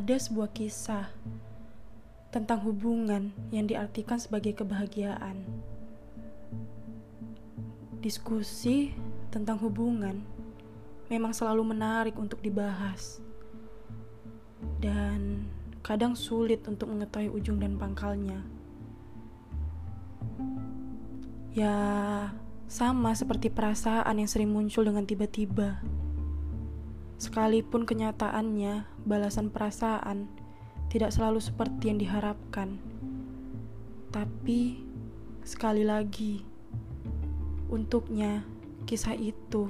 ada sebuah kisah tentang hubungan yang diartikan sebagai kebahagiaan. Diskusi tentang hubungan memang selalu menarik untuk dibahas, dan kadang sulit untuk mengetahui ujung dan pangkalnya. Ya, sama seperti perasaan yang sering muncul dengan tiba-tiba. Sekalipun kenyataannya, balasan perasaan tidak selalu seperti yang diharapkan. Tapi, sekali lagi, untuknya kisah itu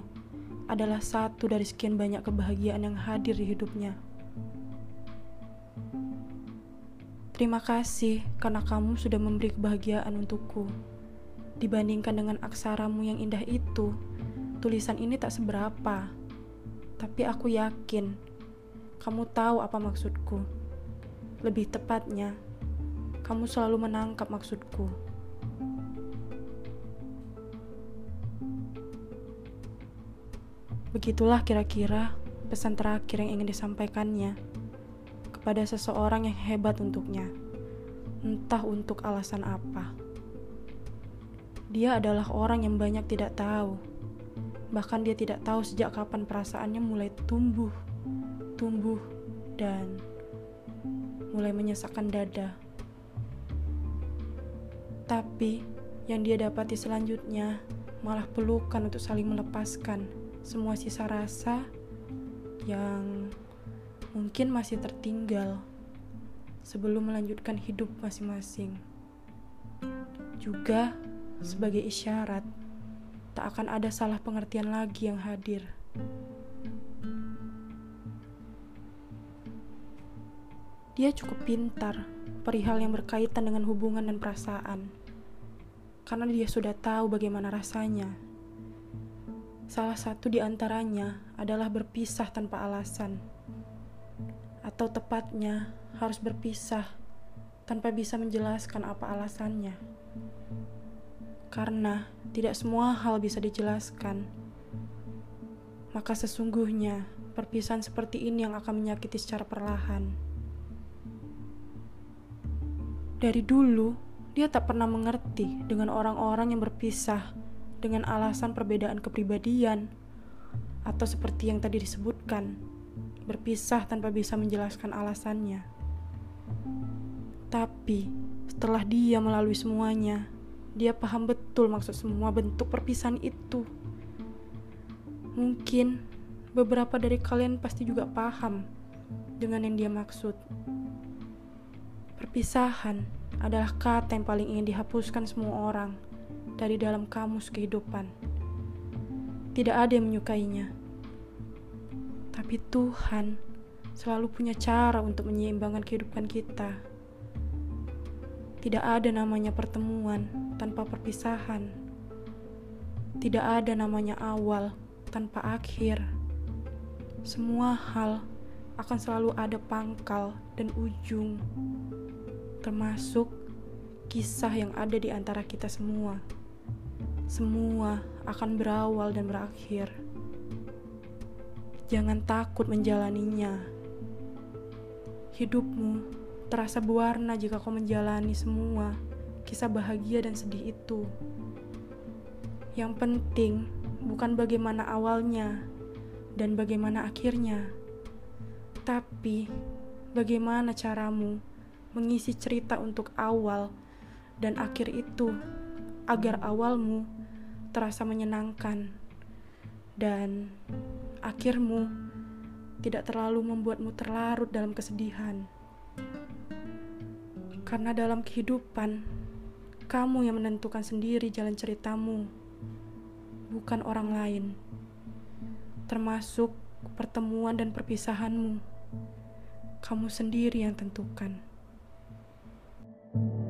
adalah satu dari sekian banyak kebahagiaan yang hadir di hidupnya. Terima kasih karena kamu sudah memberi kebahagiaan untukku. Dibandingkan dengan aksaramu yang indah itu, tulisan ini tak seberapa. Tapi aku yakin kamu tahu apa maksudku. Lebih tepatnya, kamu selalu menangkap maksudku. Begitulah kira-kira pesan terakhir yang ingin disampaikannya kepada seseorang yang hebat untuknya, entah untuk alasan apa. Dia adalah orang yang banyak tidak tahu, bahkan dia tidak tahu sejak kapan perasaannya mulai tumbuh, tumbuh, dan mulai menyesakkan dada. Tapi yang dia dapati selanjutnya malah pelukan untuk saling melepaskan semua sisa rasa yang mungkin masih tertinggal sebelum melanjutkan hidup masing-masing. Juga sebagai isyarat tak akan ada salah pengertian lagi yang hadir. Dia cukup pintar perihal yang berkaitan dengan hubungan dan perasaan. Karena dia sudah tahu bagaimana rasanya. Salah satu di antaranya adalah berpisah tanpa alasan. Atau tepatnya harus berpisah tanpa bisa menjelaskan apa alasannya. Karena tidak semua hal bisa dijelaskan. Maka sesungguhnya perpisahan seperti ini yang akan menyakiti secara perlahan. Dari dulu, dia tak pernah mengerti dengan orang-orang yang berpisah dengan alasan perbedaan kepribadian, atau seperti yang tadi disebutkan, berpisah tanpa bisa menjelaskan alasannya. Tapi setelah dia melalui semuanya, dia paham betul maksud semua bentuk perpisahan itu. Mungkin beberapa dari kalian pasti juga paham dengan yang dia maksud. Perpisahan adalah kata yang paling ingin dihapuskan semua orang dari dalam kamus kehidupan. Tidak ada yang menyukainya. Tapi Tuhan selalu punya cara untuk menyeimbangkan kehidupan kita. Tidak ada namanya pertemuan tanpa perpisahan. Tidak ada namanya awal tanpa akhir. Semua hal akan selalu ada pangkal dan ujung termasuk kisah yang ada di antara kita semua. Semua akan berawal dan berakhir. Jangan takut menjalaninya. Hidupmu terasa berwarna jika kau menjalani semua kisah bahagia dan sedih itu. Yang penting bukan bagaimana awalnya dan bagaimana akhirnya, tapi bagaimana caramu mengisi cerita untuk awal dan akhir itu agar awalmu terasa menyenangkan dan akhirmu tidak terlalu membuatmu terlarut dalam kesedihan. Karena dalam kehidupan, kamu yang menentukan sendiri jalan ceritamu, bukan orang lain. Termasuk pertemuan dan perpisahanmu. Kamu sendiri yang tentukan. thank you